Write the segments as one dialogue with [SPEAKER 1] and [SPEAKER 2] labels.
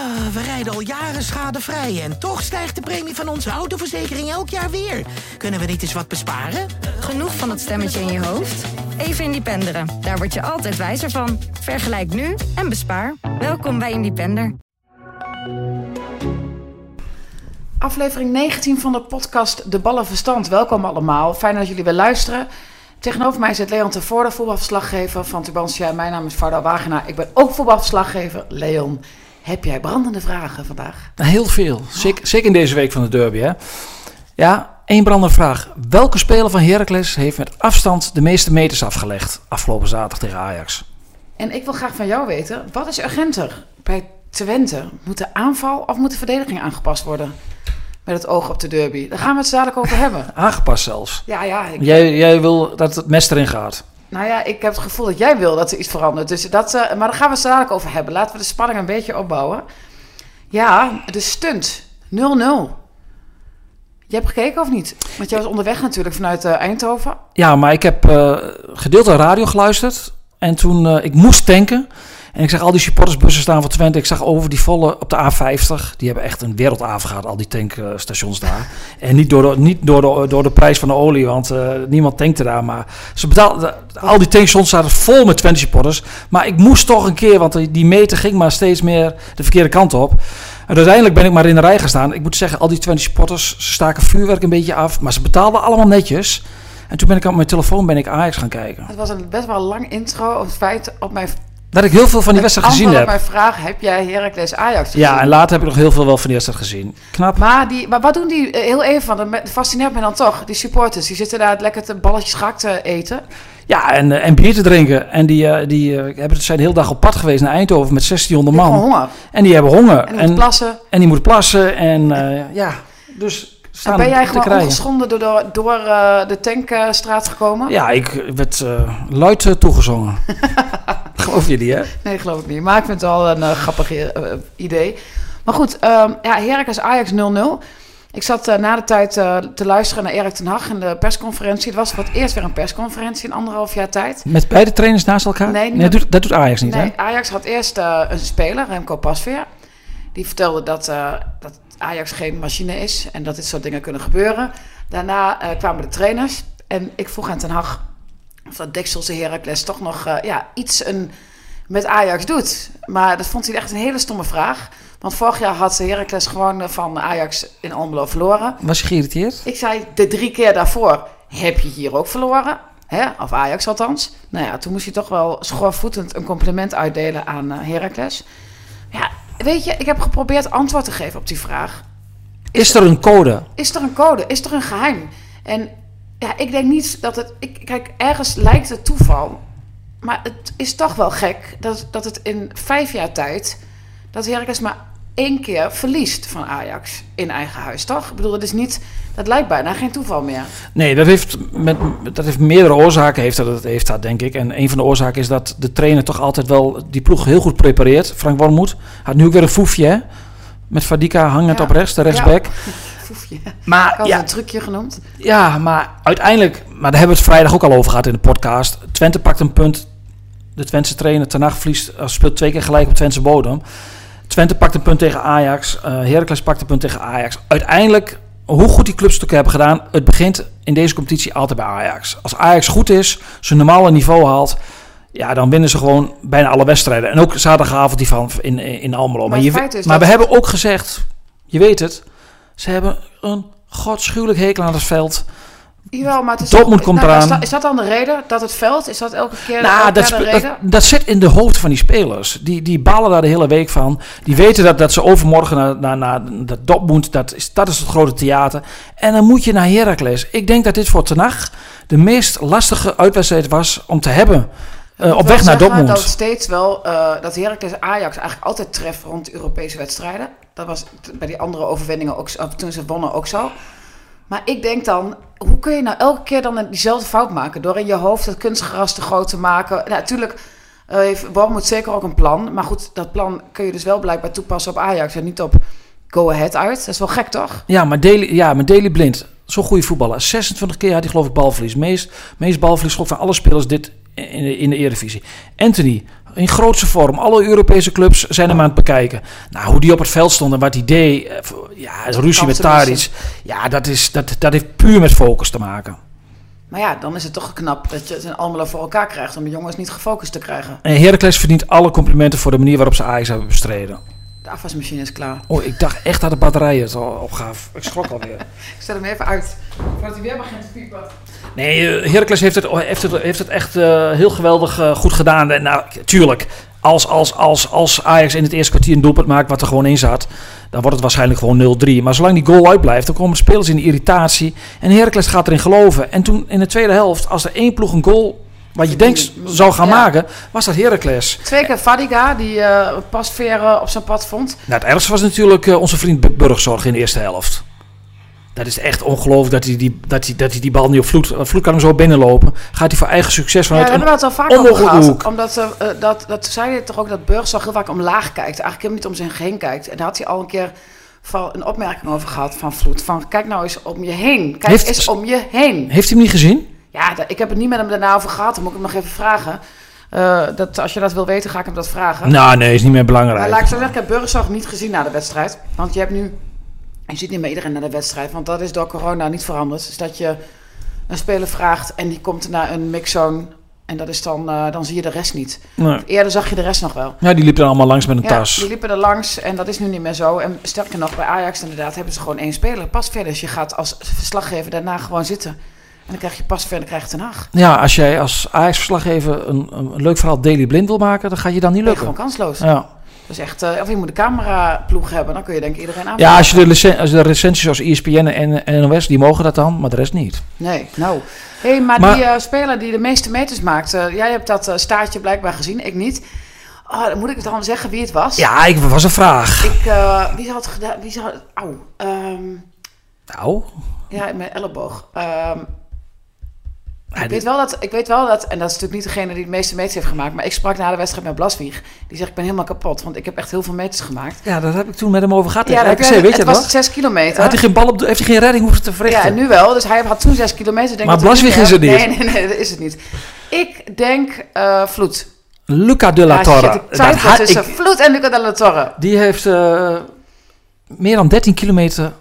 [SPEAKER 1] Ah, we rijden al jaren schadevrij en toch stijgt de premie van onze autoverzekering elk jaar weer. Kunnen we niet eens wat besparen?
[SPEAKER 2] Genoeg van dat stemmetje in je hoofd? Even Independeren. Daar word je altijd wijzer van. Vergelijk nu en bespaar. Welkom bij Independer.
[SPEAKER 3] Aflevering 19 van de podcast De Ballen Verstand. Welkom allemaal. Fijn dat jullie weer luisteren. Tegenover mij zit Leon Tevoorde, voetbalverslaggever van Tubantia. Mijn naam is Varda Wagenaar. Ik ben ook voetbalverslaggever. Leon, heb jij brandende vragen vandaag?
[SPEAKER 4] Heel veel. Zeker, zeker in deze week van de derby. Hè? Ja, één brandende vraag. Welke speler van Heracles heeft met afstand de meeste meters afgelegd afgelopen zaterdag tegen Ajax?
[SPEAKER 3] En ik wil graag van jou weten, wat is urgenter bij Twente? Moet de aanval of moet de verdediging aangepast worden? Met het oog op de derby. Daar gaan we het dadelijk over hebben.
[SPEAKER 4] Aangepast zelfs.
[SPEAKER 3] Ja, ja. Ik,
[SPEAKER 4] Jij, jij wil dat het mes erin gaat.
[SPEAKER 3] Nou ja, ik heb het gevoel dat jij wil dat er iets verandert. Dus dat, eh, maar daar gaan we het dadelijk over hebben. Laten we de spanning een beetje opbouwen. Ja, de stunt. 0-0. Je hebt gekeken of niet? Want jij was onderweg natuurlijk vanuit eh, Eindhoven.
[SPEAKER 4] Ja, maar ik heb aan radio geluisterd. En toen, eh, ik moest tanken. En ik zag al die supportersbussen staan van Twente. Ik zag over die volle op de A50. Die hebben echt een wereldavond gehad, al die tankstations daar. En niet door de, niet door door de prijs van de olie, want eh, niemand tankte daar. Maar ze betaalden, al die tankstations zaten vol met Twente supporters. Maar ik moest toch een keer, want die- die meter ging maar steeds meer de verkeerde kant op. En uiteindelijk ben ik maar in de rij gestaan. Ik moet zeggen, al die Twente supporters, ze staken vuurwerk een beetje af. Maar ze betaalden allemaal netjes. En toen ben ik op mijn telefoon ben ik Ajax gaan kijken.
[SPEAKER 3] Het was een best wel lang intro op het feit op mijn
[SPEAKER 4] Dat ik heel veel van die wedstrijd gezien heb.
[SPEAKER 3] mijn vraag, heb jij Heracles Ajax gezien?
[SPEAKER 4] Ja, en later heb ik nog heel veel wel van die wedstrijd gezien. Knap.
[SPEAKER 3] Maar, die, maar wat doen die, eh, heel even, van, dat fascineert me dan toch, die supporters, die zitten daar lekker te balletjes gehakt te eten.
[SPEAKER 4] Ja, en, eh, en bier te drinken. En die, eh, die hebben, zijn de hele dag op pad geweest naar Eindhoven met 1600
[SPEAKER 3] Die hebben
[SPEAKER 4] man.
[SPEAKER 3] honger.
[SPEAKER 4] En die hebben honger.
[SPEAKER 3] En die moeten plassen.
[SPEAKER 4] en die moeten plassen. En ja, dus
[SPEAKER 3] En ben jij gewoon
[SPEAKER 4] krijgen.
[SPEAKER 3] ongeschonden door, door, door eh, de tankstraat gekomen?
[SPEAKER 4] Ja, ik werd eh, luid eh, toegezongen. Geloof je die, hè?
[SPEAKER 3] Nee, geloof ik niet. Maar ik vind het wel een grappig idee. Maar goed, ehm ja, Heracles Ajax 0-0. Ik zat na de tijd te luisteren naar Erik ten Hag in de persconferentie. Het was voor het eerst weer een persconferentie in anderhalf jaar tijd.
[SPEAKER 4] Met beide trainers naast elkaar?
[SPEAKER 3] Nee, niet
[SPEAKER 4] dat, doet, dat doet Ajax niet,
[SPEAKER 3] Nee,
[SPEAKER 4] hè?
[SPEAKER 3] Ajax had eerst een speler, Remco Pasveer. Die vertelde dat, dat Ajax geen machine is en dat dit soort dingen kunnen gebeuren. Daarna eh, kwamen de trainers en ik vroeg aan Ten Hag of dat Dekselse Heracles toch nog eh, ja, iets een, met Ajax doet. Maar dat vond hij echt een hele stomme vraag. Want vorig jaar had Heracles gewoon eh, van Ajax in Almelo verloren.
[SPEAKER 4] Was je geïrriteerd?
[SPEAKER 3] Ik zei de drie keer daarvoor, heb je hier ook verloren? Hè? Of Ajax althans. Nou ja, toen moest hij toch wel schoorvoetend een compliment uitdelen aan Heracles. Ja, weet je, ik heb geprobeerd antwoord te geven op die vraag.
[SPEAKER 4] Is er een code?
[SPEAKER 3] Is er een code? Is er een geheim? En ja, ik denk niet dat het... Ik, kijk, ergens lijkt het toeval. Maar het is toch wel gek dat, dat het in vijf jaar tijd... dat Heracles maar één keer verliest van Ajax in eigen huis, toch? Ik bedoel, dat is niet... Dat lijkt bijna geen toeval meer.
[SPEAKER 4] Nee, dat heeft, met, dat heeft meerdere oorzaken, heeft dat, heeft dat, denk ik. En een van de oorzaken is dat de trainer toch altijd wel die ploeg heel goed prepareert. Frank Wormoed had nu ook weer een foefje, hè? Met Fadika hangend
[SPEAKER 3] Ja.
[SPEAKER 4] op rechts, de rechtsback.
[SPEAKER 3] Foefje. Ik
[SPEAKER 4] Maar
[SPEAKER 3] had
[SPEAKER 4] ja,
[SPEAKER 3] een trucje genoemd.
[SPEAKER 4] ja, maar uiteindelijk... Maar daar hebben we het vrijdag ook al over gehad in de podcast. Twente pakt een punt. De Twentse trainer ten Hag verliest, eh, speelt twee keer gelijk op Twentse bodem. Twente pakt een punt tegen Ajax. eh Heracles pakt een punt tegen Ajax. Uiteindelijk, hoe goed die clubs het hebben gedaan... het begint in deze competitie altijd bij Ajax. Als Ajax goed is, zijn normale niveau haalt... Ja, dan winnen ze gewoon bijna alle wedstrijden. En ook zaterdagavond die van in, in Almelo. Maar, je,
[SPEAKER 3] dat-
[SPEAKER 4] we hebben ook gezegd, je weet het... ze hebben een godschuwelijk hekel aan het veld...
[SPEAKER 3] Jawel, maar het is
[SPEAKER 4] Dortmund komt
[SPEAKER 3] nou,
[SPEAKER 4] eraan.
[SPEAKER 3] Is dat, is dat dan de reden? Dat het veld? Is dat elke keer,
[SPEAKER 4] Nou,
[SPEAKER 3] elke
[SPEAKER 4] dat,
[SPEAKER 3] de reden?
[SPEAKER 4] dat, dat zit in de hoofd van die spelers. Die, die balen daar de hele week van. Die weten dat, dat ze overmorgen naar, naar, naar dat Dortmund, dat is, dat is het grote theater. En dan moet je naar Heracles. Ik denk dat dit voor Tenach de meest lastige uitwedstrijd was om te hebben. eh, op weg naar Dortmund.
[SPEAKER 3] Dat steeds wel, eh, dat Heracles Ajax eigenlijk altijd treft rond Europese wedstrijden. Dat was bij die andere overwinningen ook, toen ze wonnen ook zo. Maar ik denk dan, hoe kun je nou elke keer dan diezelfde fout maken? Door in je hoofd het kunstgras te groot te maken. Nou, natuurlijk eh, heeft Bournemouth zeker ook een plan. Maar goed, dat plan kun je dus wel blijkbaar toepassen op Ajax en niet op Go Ahead uit. Dat is wel gek, toch?
[SPEAKER 4] Ja, maar Daily, ja, maar Daily Blind, zo'n goede voetballer. 26 keer had hij geloof ik balverlies. Meest, meest balverlies van alle spelers dit in, de, in de Eredivisie. Anthony, in grootste vorm. Alle Europese clubs zijn hem aan het bekijken. Nou, hoe die op het veld stond en wat hij deed. eh, Ja, ruzie met Tadic. Ja, dat, is, dat, dat heeft puur met focus te maken.
[SPEAKER 3] Maar ja, dan is het toch knap dat je het in Almelo voor elkaar krijgt om de jongens niet gefocust te krijgen.
[SPEAKER 4] En Heracles verdient alle complimenten voor de manier waarop ze Ajax hebben bestreden.
[SPEAKER 3] De afwasmachine is klaar.
[SPEAKER 4] Oh, ik dacht echt dat de batterij het al opgaf. Ik schrok alweer.
[SPEAKER 3] Ik zet hem even uit, voordat hij weer begint te piepen.
[SPEAKER 4] Nee, eh, Heracles heeft het, heeft het, heeft het echt eh, heel geweldig eh, goed gedaan. En, nou, tuurlijk, als, als, als, als Ajax in het eerste kwartier een doelpunt maakt wat er gewoon in zat, dan wordt het waarschijnlijk gewoon 0-3. Maar zolang die goal uitblijft, dan komen spelers in de irritatie. En Heracles gaat erin geloven. En toen in de tweede helft, als er één ploeg een goal, wat je denkt zou gaan
[SPEAKER 3] Ja.
[SPEAKER 4] maken, was dat Heracles.
[SPEAKER 3] Twee keer Fadiga, die eh pasveer eh, op zijn pad vond.
[SPEAKER 4] Nou, het ergste was natuurlijk eh, onze vriend Bu- Burgzorg in de eerste helft. Dat is echt ongelooflijk dat hij die, dat hij, dat hij die bal niet op vloed... Vloed kan hem zo binnenlopen. Gaat hij voor eigen succes
[SPEAKER 3] Ja,
[SPEAKER 4] vanuit...
[SPEAKER 3] hebben we het al vaak over gehad.
[SPEAKER 4] hoek.
[SPEAKER 3] Omdat, eh, dat, dat zei je toch ook dat Burgzorg heel vaak omlaag kijkt. Eigenlijk helemaal niet om zich heen kijkt. En daar had hij al een keer een opmerking over gehad van Vloed. Van kijk nou eens om je heen. Kijk
[SPEAKER 4] Heeft-
[SPEAKER 3] eens om je heen.
[SPEAKER 4] Heeft hij hem niet gezien?
[SPEAKER 3] Ja, ik heb het niet met hem daarna over gehad. Dan moet ik hem nog even vragen. Eh, dat, als je dat wil weten, ga ik hem dat vragen.
[SPEAKER 4] Nou, nee, is niet meer
[SPEAKER 3] Maar
[SPEAKER 4] belangrijk.
[SPEAKER 3] laat ik zo zeggen, ik heb Burgzorg niet gezien na de wedstrijd. Want je hebt nu... Je ziet niet meer iedereen naar de wedstrijd. Want dat is door corona niet veranderd. Dus dat je een speler vraagt en die komt naar een mixzone... En dat is dan, eh, dan zie je de rest niet.
[SPEAKER 4] Nee.
[SPEAKER 3] Eerder zag je de rest nog wel.
[SPEAKER 4] Ja, die liep er allemaal langs met een
[SPEAKER 3] Ja,
[SPEAKER 4] tas.
[SPEAKER 3] die liepen er langs en dat is nu niet meer zo. En sterker nog, bij Ajax inderdaad hebben ze gewoon één speler. Pas verder, dus je gaat als verslaggever daarna gewoon zitten. En dan krijg je pas verder, krijg je Haag.
[SPEAKER 4] Ja, als jij als Ajax-verslaggever een, een leuk verhaal Daily Blind wil maken, dan gaat je dan niet
[SPEAKER 3] je gewoon
[SPEAKER 4] lukken.
[SPEAKER 3] kansloos.
[SPEAKER 4] Ja.
[SPEAKER 3] Dus echt, eh, of je moet een cameraploeg hebben, dan kun je denk ik iedereen aan.
[SPEAKER 4] ja, als je de, licen- als de recensies zoals ESPN en, en NOS, die mogen dat dan, maar de rest niet.
[SPEAKER 3] Nee, nou. Hé, hey, maar,
[SPEAKER 4] Maar-
[SPEAKER 3] die eh, speler die de meeste meters maakt, eh, jij hebt dat staartje blijkbaar gezien, ik niet. Oh, moet ik dan zeggen wie het was?
[SPEAKER 4] Ja, ik was een vraag.
[SPEAKER 3] Ik, wie had gedaan, wie zou, ehm,
[SPEAKER 4] Nou,
[SPEAKER 3] ja, in mijn elleboog. Ehm, ik, weet wel dat, ik weet wel dat, en dat is natuurlijk niet degene die de meeste meters heeft gemaakt, maar ik sprak na de wedstrijd met Blaswieg. Die zegt, ik ben helemaal kapot, want ik heb echt heel veel meters gemaakt.
[SPEAKER 4] ja, daar heb ik toen met hem over gehad.
[SPEAKER 3] Ja,
[SPEAKER 4] Ja, RKC,
[SPEAKER 3] heb-
[SPEAKER 4] weet je
[SPEAKER 3] het
[SPEAKER 4] dat?
[SPEAKER 3] was 6 kilometer.
[SPEAKER 4] Had hij geen bal op de, heeft hij geen redding hoeven te
[SPEAKER 3] Ja,
[SPEAKER 4] verrichten?
[SPEAKER 3] en nu wel. Dus hij had toen 6 kilometer. Denk
[SPEAKER 4] Maar
[SPEAKER 3] niet
[SPEAKER 4] is het
[SPEAKER 3] meer-
[SPEAKER 4] niet.
[SPEAKER 3] Nee, nee, nee, dat is het niet. Ik denk eh Vloed.
[SPEAKER 4] Luca de la
[SPEAKER 3] Ja,
[SPEAKER 4] Torre.
[SPEAKER 3] shit, ik twijfel tussen
[SPEAKER 4] ik-
[SPEAKER 3] Vloed en Luca de la Torre.
[SPEAKER 4] die heeft eh, meer dan 13 kilometer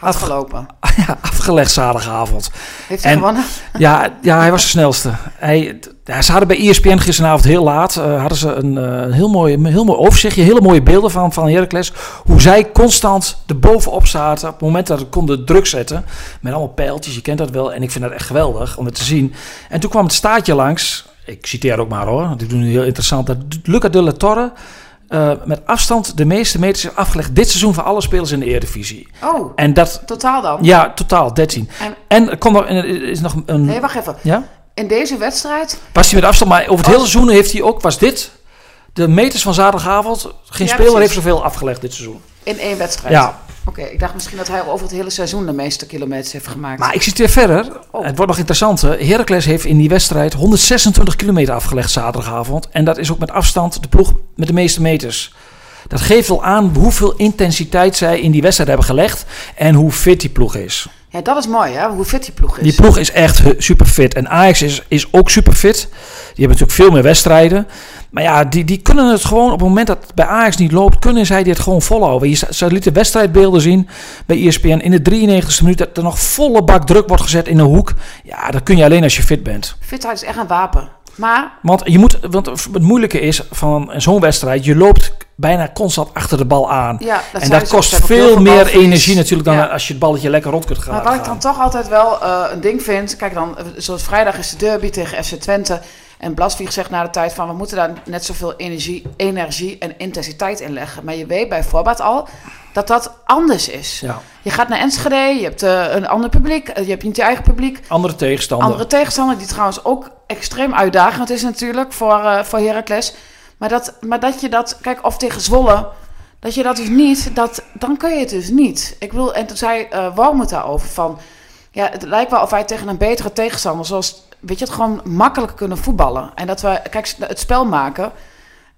[SPEAKER 3] Had
[SPEAKER 4] Af-
[SPEAKER 3] gelopen.
[SPEAKER 4] ja, afgelegd zaterdagavond.
[SPEAKER 3] Heeft hij
[SPEAKER 4] En-
[SPEAKER 3] gewonnen?
[SPEAKER 4] Ja, ja, hij was de snelste. Hij, ze hadden bij ESPN gisteravond heel laat eh, hadden ze een eh, heel, mooi, een heel mooi overzichtje, hele mooie beelden van, van Heracles. Hoe zij constant erbovenop zaten op het moment dat ze konden druk zetten. Met allemaal pijltjes, je kent dat wel. En ik vind dat echt geweldig om het te zien. En toen kwam het staatje langs. Ik citeer ook maar hoor, want ik doe nu heel interessant. Dat Luca de la Torre eh, met afstand de meeste meters heeft afgelegd dit seizoen van alle spelers in de Eredivisie.
[SPEAKER 3] Oh,
[SPEAKER 4] En dat,
[SPEAKER 3] totaal dan?
[SPEAKER 4] ja, totaal 13.
[SPEAKER 3] En-
[SPEAKER 4] En er komt nog, er is nog een...
[SPEAKER 3] Nee, wacht even.
[SPEAKER 4] Ja?
[SPEAKER 3] In deze wedstrijd...
[SPEAKER 4] Was hij met afstand, maar over het
[SPEAKER 3] Oh.
[SPEAKER 4] hele seizoen heeft hij ook, was dit, de meters van zaterdagavond, geen
[SPEAKER 3] Ja,
[SPEAKER 4] speler
[SPEAKER 3] precies.
[SPEAKER 4] heeft zoveel afgelegd dit seizoen.
[SPEAKER 3] In één wedstrijd?
[SPEAKER 4] Ja.
[SPEAKER 3] Oké, ik dacht misschien dat hij over het hele seizoen de meeste kilometers heeft gemaakt.
[SPEAKER 4] Maar ik citeer verder,
[SPEAKER 3] Oh.
[SPEAKER 4] het wordt nog interessanter. Heracles heeft in die wedstrijd 126 kilometer afgelegd zaterdagavond. En dat is ook met afstand de ploeg met de meeste meters. Dat geeft wel aan hoeveel intensiteit zij in die wedstrijd hebben gelegd en hoe fit die ploeg is.
[SPEAKER 3] Ja, dat is mooi, hè? Hoe fit die ploeg is.
[SPEAKER 4] Die ploeg is echt super fit. En Ajax is, is ook super fit. Die hebben natuurlijk veel meer wedstrijden. Maar ja, die, die kunnen het gewoon op het moment dat het bij Ajax niet loopt, kunnen zij dit gewoon volhouden. Je, ze lieten wedstrijdbeelden zien bij ESPN in de 93e minuut dat er nog volle bak druk wordt gezet in een hoek. Ja, dat kun je alleen als je fit bent.
[SPEAKER 3] Fitheid is echt een wapen. Maar,
[SPEAKER 4] Want je moet, want het moeilijke is van zo'n wedstrijd, je loopt bijna constant achter de bal aan.
[SPEAKER 3] ja, dat
[SPEAKER 4] en dat kost veel meer energie natuurlijk dan
[SPEAKER 3] Ja.
[SPEAKER 4] als je het balletje lekker rond kunt gaan.
[SPEAKER 3] Maar wat ik dan toch altijd wel eh, een ding vind. Kijk dan, zoals vrijdag is de derby tegen FC Twente. En Blaswieg zegt na de tijd van we moeten daar net zoveel energie, energie en intensiteit in leggen. Maar je weet bij voorbaat al dat dat anders is.
[SPEAKER 4] Ja,
[SPEAKER 3] Je gaat naar Enschede, je hebt eh, een ander publiek, eh, je hebt niet je eigen publiek.
[SPEAKER 4] andere tegenstander.
[SPEAKER 3] Andere tegenstander die trouwens ook extreem uitdagend is natuurlijk voor, eh voor Heracles. Maar dat, maar dat je dat, kijk of tegen Zwolle, dat je dat dus niet, dat, dan kun je het dus niet. Ik bedoel, en toen zei uh, Wormoed daarover van, ja, het lijkt wel of wij tegen een betere tegenstander, zoals, weet je, het gewoon makkelijker kunnen voetballen. En dat we, kijk, het spel maken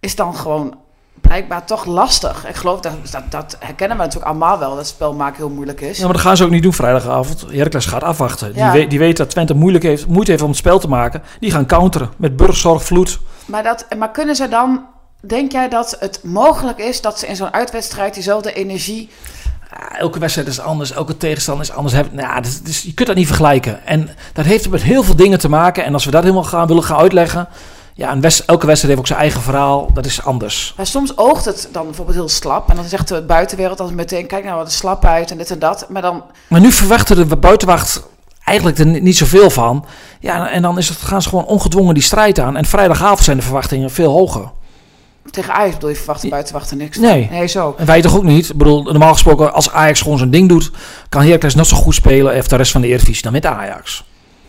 [SPEAKER 3] is dan gewoon blijkbaar toch lastig. Ik geloof dat, dat, dat herkennen we natuurlijk allemaal wel, dat spel maken heel moeilijk is.
[SPEAKER 4] Ja, maar dat gaan ze ook niet doen vrijdagavond. Heracles gaat afwachten.
[SPEAKER 3] Ja.
[SPEAKER 4] Die, weet, die weet dat Twente moeilijk heeft, moeite heeft om het spel te maken. Die gaan counteren met burgzorg, vloed.
[SPEAKER 3] Maar, dat, maar kunnen ze dan, denk jij dat het mogelijk is dat ze in zo'n uitwedstrijd diezelfde energie...
[SPEAKER 4] Ja, elke wedstrijd is anders, elke tegenstander is anders. Nou, dus, dus je kunt dat niet vergelijken. En dat heeft met heel veel dingen te maken. En als we dat helemaal gaan, willen gaan uitleggen... Ja, een west- elke wedstrijd heeft ook zijn eigen verhaal. Dat is anders.
[SPEAKER 3] Maar soms oogt het dan bijvoorbeeld heel slap. En dan zegt de buitenwereld altijd meteen, kijk nou wat slap uit en dit en dat. Maar dan,
[SPEAKER 4] Maar nu verwachten de buitenwacht eigenlijk er niet zoveel van. Ja, en dan is het, gaan ze gewoon ongedwongen die strijd aan. En vrijdagavond zijn de verwachtingen veel hoger.
[SPEAKER 3] tegen Ajax bedoel je, verwacht de buitenwachter niks.
[SPEAKER 4] Nee.
[SPEAKER 3] Nee, zo.
[SPEAKER 4] En wij toch ook niet. Ik bedoel, normaal gesproken, als Ajax gewoon zijn ding doet... kan Heracles net zo goed spelen... heeft de rest van de Eredivisie dan met Ajax.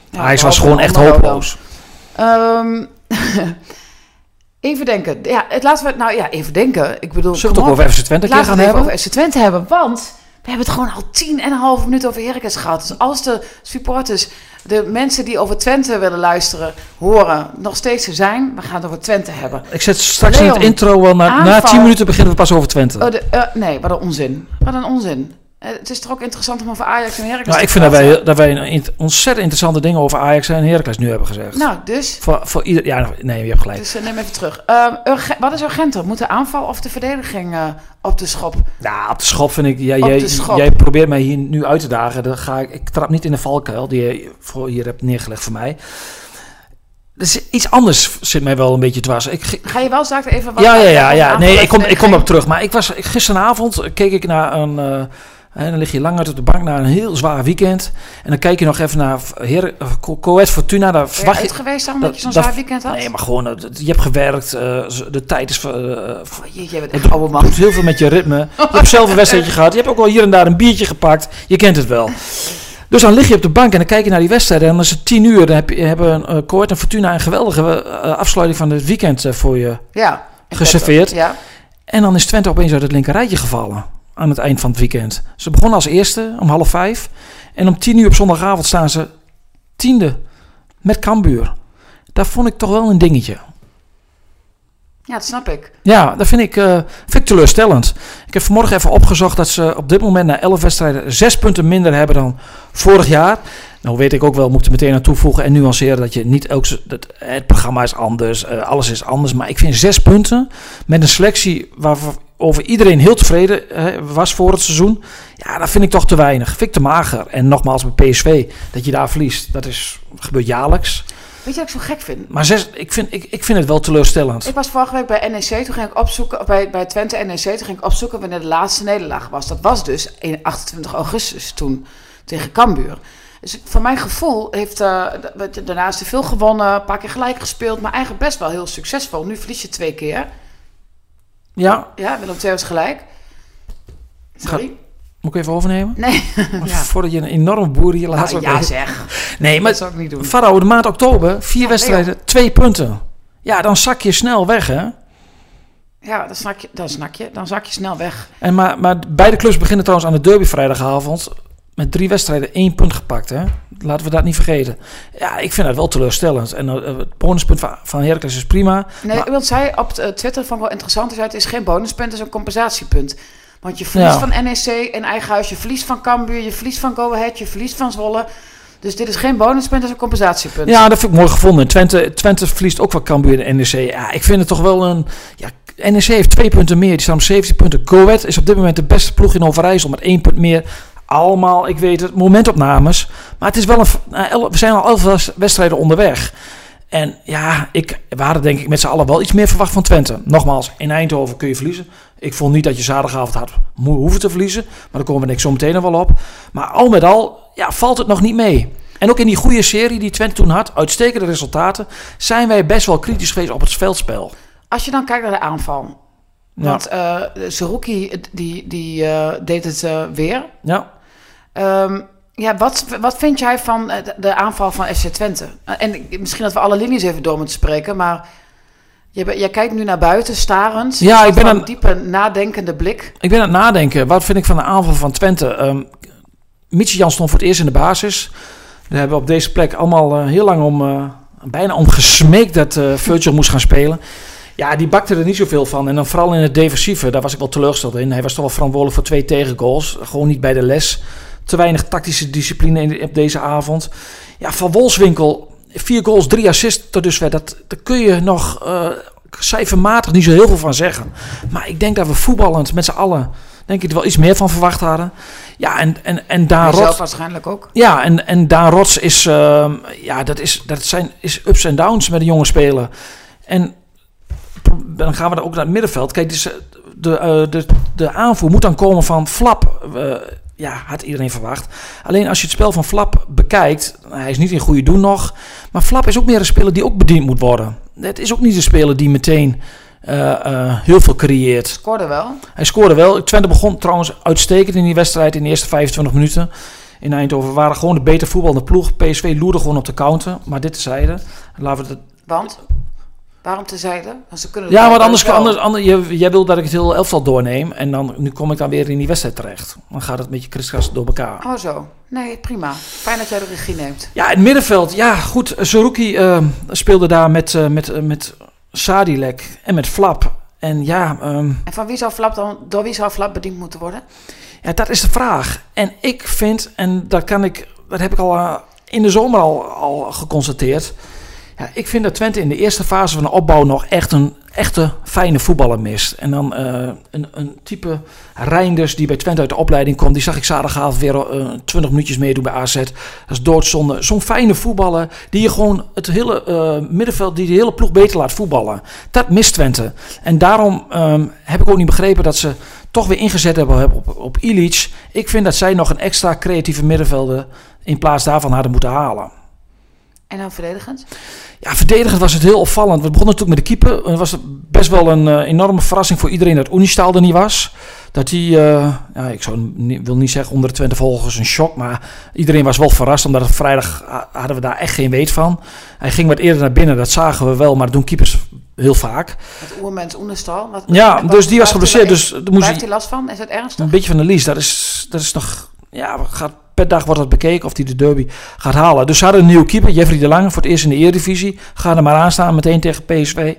[SPEAKER 3] Ja,
[SPEAKER 4] Ajax was gewoon echt hopeloos.
[SPEAKER 3] Ehm, even denken. Ja, het, laten we nou ja, even denken. Ik bedoel,
[SPEAKER 4] Zullen we het ook over FC Twente gaan hebben?
[SPEAKER 3] over FC Twente hebben. Want we hebben het gewoon al tien en een half minuut over Heracles gehad. Dus als de supporters, de mensen die over Twente willen luisteren, horen, nog steeds er zijn. We gaan het over Twente hebben.
[SPEAKER 4] Ik zet straks in het intro wel... Na, na
[SPEAKER 3] aanval.
[SPEAKER 4] 10 minuten beginnen we pas over Twente.
[SPEAKER 3] Oh, de, eh, nee, wat een onzin. Wat een onzin. Eh, het is toch ook interessant om over Ajax en Heracles
[SPEAKER 4] Nou,
[SPEAKER 3] te
[SPEAKER 4] ik vind dat wij, dat wij een ontzettend interessante dingen over Ajax en Heracles nu hebben gezegd.
[SPEAKER 3] Nou, dus...
[SPEAKER 4] Voor, voor ieder, ja, nee, je hebt gelijk.
[SPEAKER 3] Dus eh, neem even terug. Ehm, urge- wat is urgenter? Moet de aanval of de verdediging eh, op de schop?
[SPEAKER 4] Nou, op de schop vind ik...
[SPEAKER 3] Op
[SPEAKER 4] jij,
[SPEAKER 3] schop.
[SPEAKER 4] jij probeert mij hier nu uit te dagen. Dan ga ik, ik trap niet in de valkuil die je voor hier hebt neergelegd voor mij. Dus iets anders zit mij wel een beetje dwars. Ik,
[SPEAKER 3] Ga je wel straks even wat
[SPEAKER 4] ja, ja, ja, ja. Nee, ik kom, ik kom op terug. Maar ik was gisteravond keek ik naar een. Eh, hè, dan lig je lang uit op de bank na een heel zwaar weekend. En dan kijk je nog even naar uh, Co- Coët Fortuna. Daar
[SPEAKER 3] je
[SPEAKER 4] verwacht je.
[SPEAKER 3] geweest dan,
[SPEAKER 4] dat-
[SPEAKER 3] je zo'n zwaar weekend had?
[SPEAKER 4] Nee, maar gewoon, eh, je hebt gewerkt. eh, de tijd is. eh,
[SPEAKER 3] Oh, je, jij bent
[SPEAKER 4] het
[SPEAKER 3] echt oude man.
[SPEAKER 4] doet heel veel met je ritme. Je hebt zelf een wedstrijdje gehad. Je hebt ook wel hier en daar een biertje gepakt. Je kent het wel. Dus dan lig je op de bank en dan kijk je naar die wedstrijden. En dan is het tien uur. Dan heb je, hebben uh, Coët en Fortuna een geweldige eh, afsluiting van het weekend eh, voor je.
[SPEAKER 3] Ja.
[SPEAKER 4] Geserveerd.
[SPEAKER 3] Ja.
[SPEAKER 4] En dan is Twente opeens uit het linkerrijtje gevallen. Aan het eind van het weekend. Ze begonnen als eerste om half vijf. En om tien uur op zondagavond staan ze tiende. Met Cambuur. Dat vond ik toch wel een dingetje.
[SPEAKER 3] ja, dat snap ik.
[SPEAKER 4] Ja, dat vind ik, vind ik teleurstellend. Ik heb vanmorgen even opgezocht dat ze op dit moment na 11 wedstrijden zes punten minder hebben dan vorig jaar. Nou weet ik ook wel, moet er meteen aan toevoegen en nuanceren dat je niet elk, se- dat, het programma is anders, eh, alles is anders. Maar ik vind zes punten met een selectie waarover iedereen heel tevreden eh, was voor het seizoen. Ja, dat vind ik toch te weinig. Vind ik te mager. En nogmaals bij PSV, dat je daar verliest, dat is, gebeurt jaarlijks.
[SPEAKER 3] Weet je wat ik zo gek vind?
[SPEAKER 4] Maar zes, ik, vind, ik, ik vind het wel teleurstellend.
[SPEAKER 3] Ik was vorige week bij NEC, toen ging ik opzoeken, bij, bij Twente NEC, toen ging ik opzoeken wanneer de laatste nederlaag was. Dat was dus in 28 augustus toen tegen Cambuur. Dus voor mijn gevoel heeft uh, daarnaast te veel gewonnen, een paar keer gelijk gespeeld, maar eigenlijk best wel heel succesvol. Nu verlies je twee keer.
[SPEAKER 4] Ja,
[SPEAKER 3] Ja, Willem II was gelijk. Sorry.
[SPEAKER 4] moet ik even overnemen?
[SPEAKER 3] Nee. Ja.
[SPEAKER 4] Voordat je een enorme boer hier laat.
[SPEAKER 3] Nou, ja zeg.
[SPEAKER 4] Nee, maar
[SPEAKER 3] Dat zou ik niet doen.
[SPEAKER 4] Farao, de maand oktober, vier
[SPEAKER 3] Ja,
[SPEAKER 4] wedstrijden, twee punten. Ja, dan zak je snel weg, hè?
[SPEAKER 3] Ja, dan snak je, dan snak je, dan zak je snel weg.
[SPEAKER 4] En maar, maar beide clubs beginnen trouwens aan de derby vrijdagavond. Met drie wedstrijden één punt gepakt, hè? Laten we dat niet vergeten. Ja, ik vind dat wel teleurstellend. En uh, het bonuspunt van, van Heracles is prima.
[SPEAKER 3] Nee,
[SPEAKER 4] maar,
[SPEAKER 3] iemand zei op uh, Twitter, ik wel interessant, zei, het is geen bonuspunt, het is een compensatiepunt. Want je verliest ja. van NEC in eigen huis, je verliest van Cambuur, je verliest van Go Ahead, je verliest van Zwolle. Dus dit is geen bonuspunt, het is een compensatiepunt.
[SPEAKER 4] Ja, dat vind ik mooi gevonden. Twente, Twente verliest ook van Cambuur en NEC. Ja, ik vind het toch wel een... Ja, NEC heeft twee punten meer, die staan op 17 punten. Go Ahead is op dit moment de beste ploeg in Overijssel met één punt meer. Allemaal, ik weet het, momentopnames. Maar het is wel een... We zijn al elf wedstrijden onderweg. En ja, ik, we hadden denk ik met z'n allen wel iets meer verwacht van Twente. Nogmaals, in Eindhoven kun je verliezen. Ik vond niet dat je zaterdagavond had hoeven te verliezen. Maar daar komen we ik zo meteen nog wel op. Maar al met al ja, valt het nog niet mee. En ook in die goede serie die Twente toen had, uitstekende resultaten, zijn wij best wel kritisch geweest op het veldspel.
[SPEAKER 3] Als je dan kijkt naar de aanval. Ja. Want uh, Zerouki die, die uh, deed het uh, weer.
[SPEAKER 4] Ja.
[SPEAKER 3] Um, ja, wat, wat vind jij van de, de aanval van FC Twente? En misschien dat we alle linies even door moeten spreken, maar jij, jij kijkt nu naar buiten, starend.
[SPEAKER 4] Ja, ik ben
[SPEAKER 3] een
[SPEAKER 4] een
[SPEAKER 3] diepe, nadenkende blik.
[SPEAKER 4] Ik ben aan het nadenken. Wat vind ik van de aanval van Twente? Um, Mietje Jan stond voor het eerst in de basis. We hebben op deze plek allemaal uh, heel lang om, uh, bijna om gesmeekt dat uh, Virgil moest gaan spelen. Ja, die bakte er niet zoveel van. En dan vooral in het defensieve, daar was ik wel teleurgesteld in. Hij was toch wel verantwoordelijk voor twee tegengoals. Gewoon niet bij de les. Te weinig tactische discipline in, op deze avond. Ja, van Wolfswinkel, vier goals, drie assists tot dusver. Dat, daar kun je nog uh, cijfermatig niet zo heel veel van zeggen. Maar ik denk dat we voetballend met z'n allen denk ik er wel iets meer van verwacht hadden. Ja, en, en, en daar
[SPEAKER 3] Zelf waarschijnlijk ook.
[SPEAKER 4] Ja, en, en daar Rots is, uh, ja, dat is, dat zijn, is ups en downs met de jonge speler. En dan gaan we dan ook naar het middenveld. Kijk, dus de, uh, de, de aanvoer moet dan komen van Flap. Uh, ja, had iedereen verwacht. Alleen als je het spel van Flap bekijkt, hij is niet in goede doen nog. Maar Flap is ook meer een speler die ook bediend moet worden. Het is ook niet een speler die meteen uh, heel veel creëert.
[SPEAKER 3] Scoorde wel.
[SPEAKER 4] Hij scoorde wel. Twente begon trouwens uitstekend in die wedstrijd in de eerste 25 minuten. In Eindhoven We waren gewoon de beter voetballende ploeg. PSV loerde gewoon op de counter. Maar dit tezijde. Laten we het...
[SPEAKER 3] Want? Waarom tezijde? Want ze kunnen
[SPEAKER 4] ja, want anders, anders, anders je, jij wil dat ik het heel elftal doorneem. En dan, nu kom ik dan weer in die wedstrijd terecht. Dan gaat het een beetje kriskast door elkaar.
[SPEAKER 3] Oh zo. Nee, prima. Fijn dat jij de regie neemt.
[SPEAKER 4] Ja, het middenveld. Ja, goed. Zerouki uh, speelde daar met, uh, met, uh, met Sadilek en met Flap. En ja... Um,
[SPEAKER 3] en van wie zou Flap dan, door wie zou Flap bediend moeten worden?
[SPEAKER 4] Ja, dat is de vraag. En ik vind, en dat kan ik, dat heb ik al in de zomer al, al geconstateerd. Ja, ik vind dat Twente in de eerste fase van de opbouw nog echt een echte fijne voetballer mist. En dan uh, een, een type Reinders die bij Twente uit de opleiding komt. Die zag ik zaterdagavond weer uh, 20 minuutjes meedoen bij AZ. Dat is doodzonde. Zo'n fijne voetballer die je gewoon het hele uh, middenveld, die de hele ploeg beter laat voetballen. Dat mist Twente. En daarom um, heb ik ook niet begrepen dat ze toch weer ingezet hebben op, op. Ik vind dat zij nog een extra creatieve middenvelder in plaats daarvan hadden moeten halen.
[SPEAKER 3] En dan verdedigend?
[SPEAKER 4] Ja, verdedigend was het heel opvallend. We begonnen natuurlijk met de keeper. Het was best wel een uh, enorme verrassing voor iedereen dat Unistal er niet was. Dat hij, uh, ja, ik zou, wil niet zeggen onder de Twente volgers een shock, maar iedereen was wel verrast, omdat het vrijdag hadden we daar echt geen weet van. Hij ging wat eerder naar binnen, dat zagen we wel, maar dat doen keepers heel vaak.
[SPEAKER 3] Het oermens Oenestal. Wat,
[SPEAKER 4] ja, wat, dus die was geblesseerd. Dus
[SPEAKER 3] moest hij last van? Is het ernstig?
[SPEAKER 4] Een beetje van de lies. Dat is, dat is nog, ja, gaat per dag wordt het bekeken of hij de derby gaat halen. Dus ze hadden een nieuwe keeper, Jeffrey de Lange, voor het eerst in de Eredivisie. Ga er maar aan staan, meteen tegen PSV.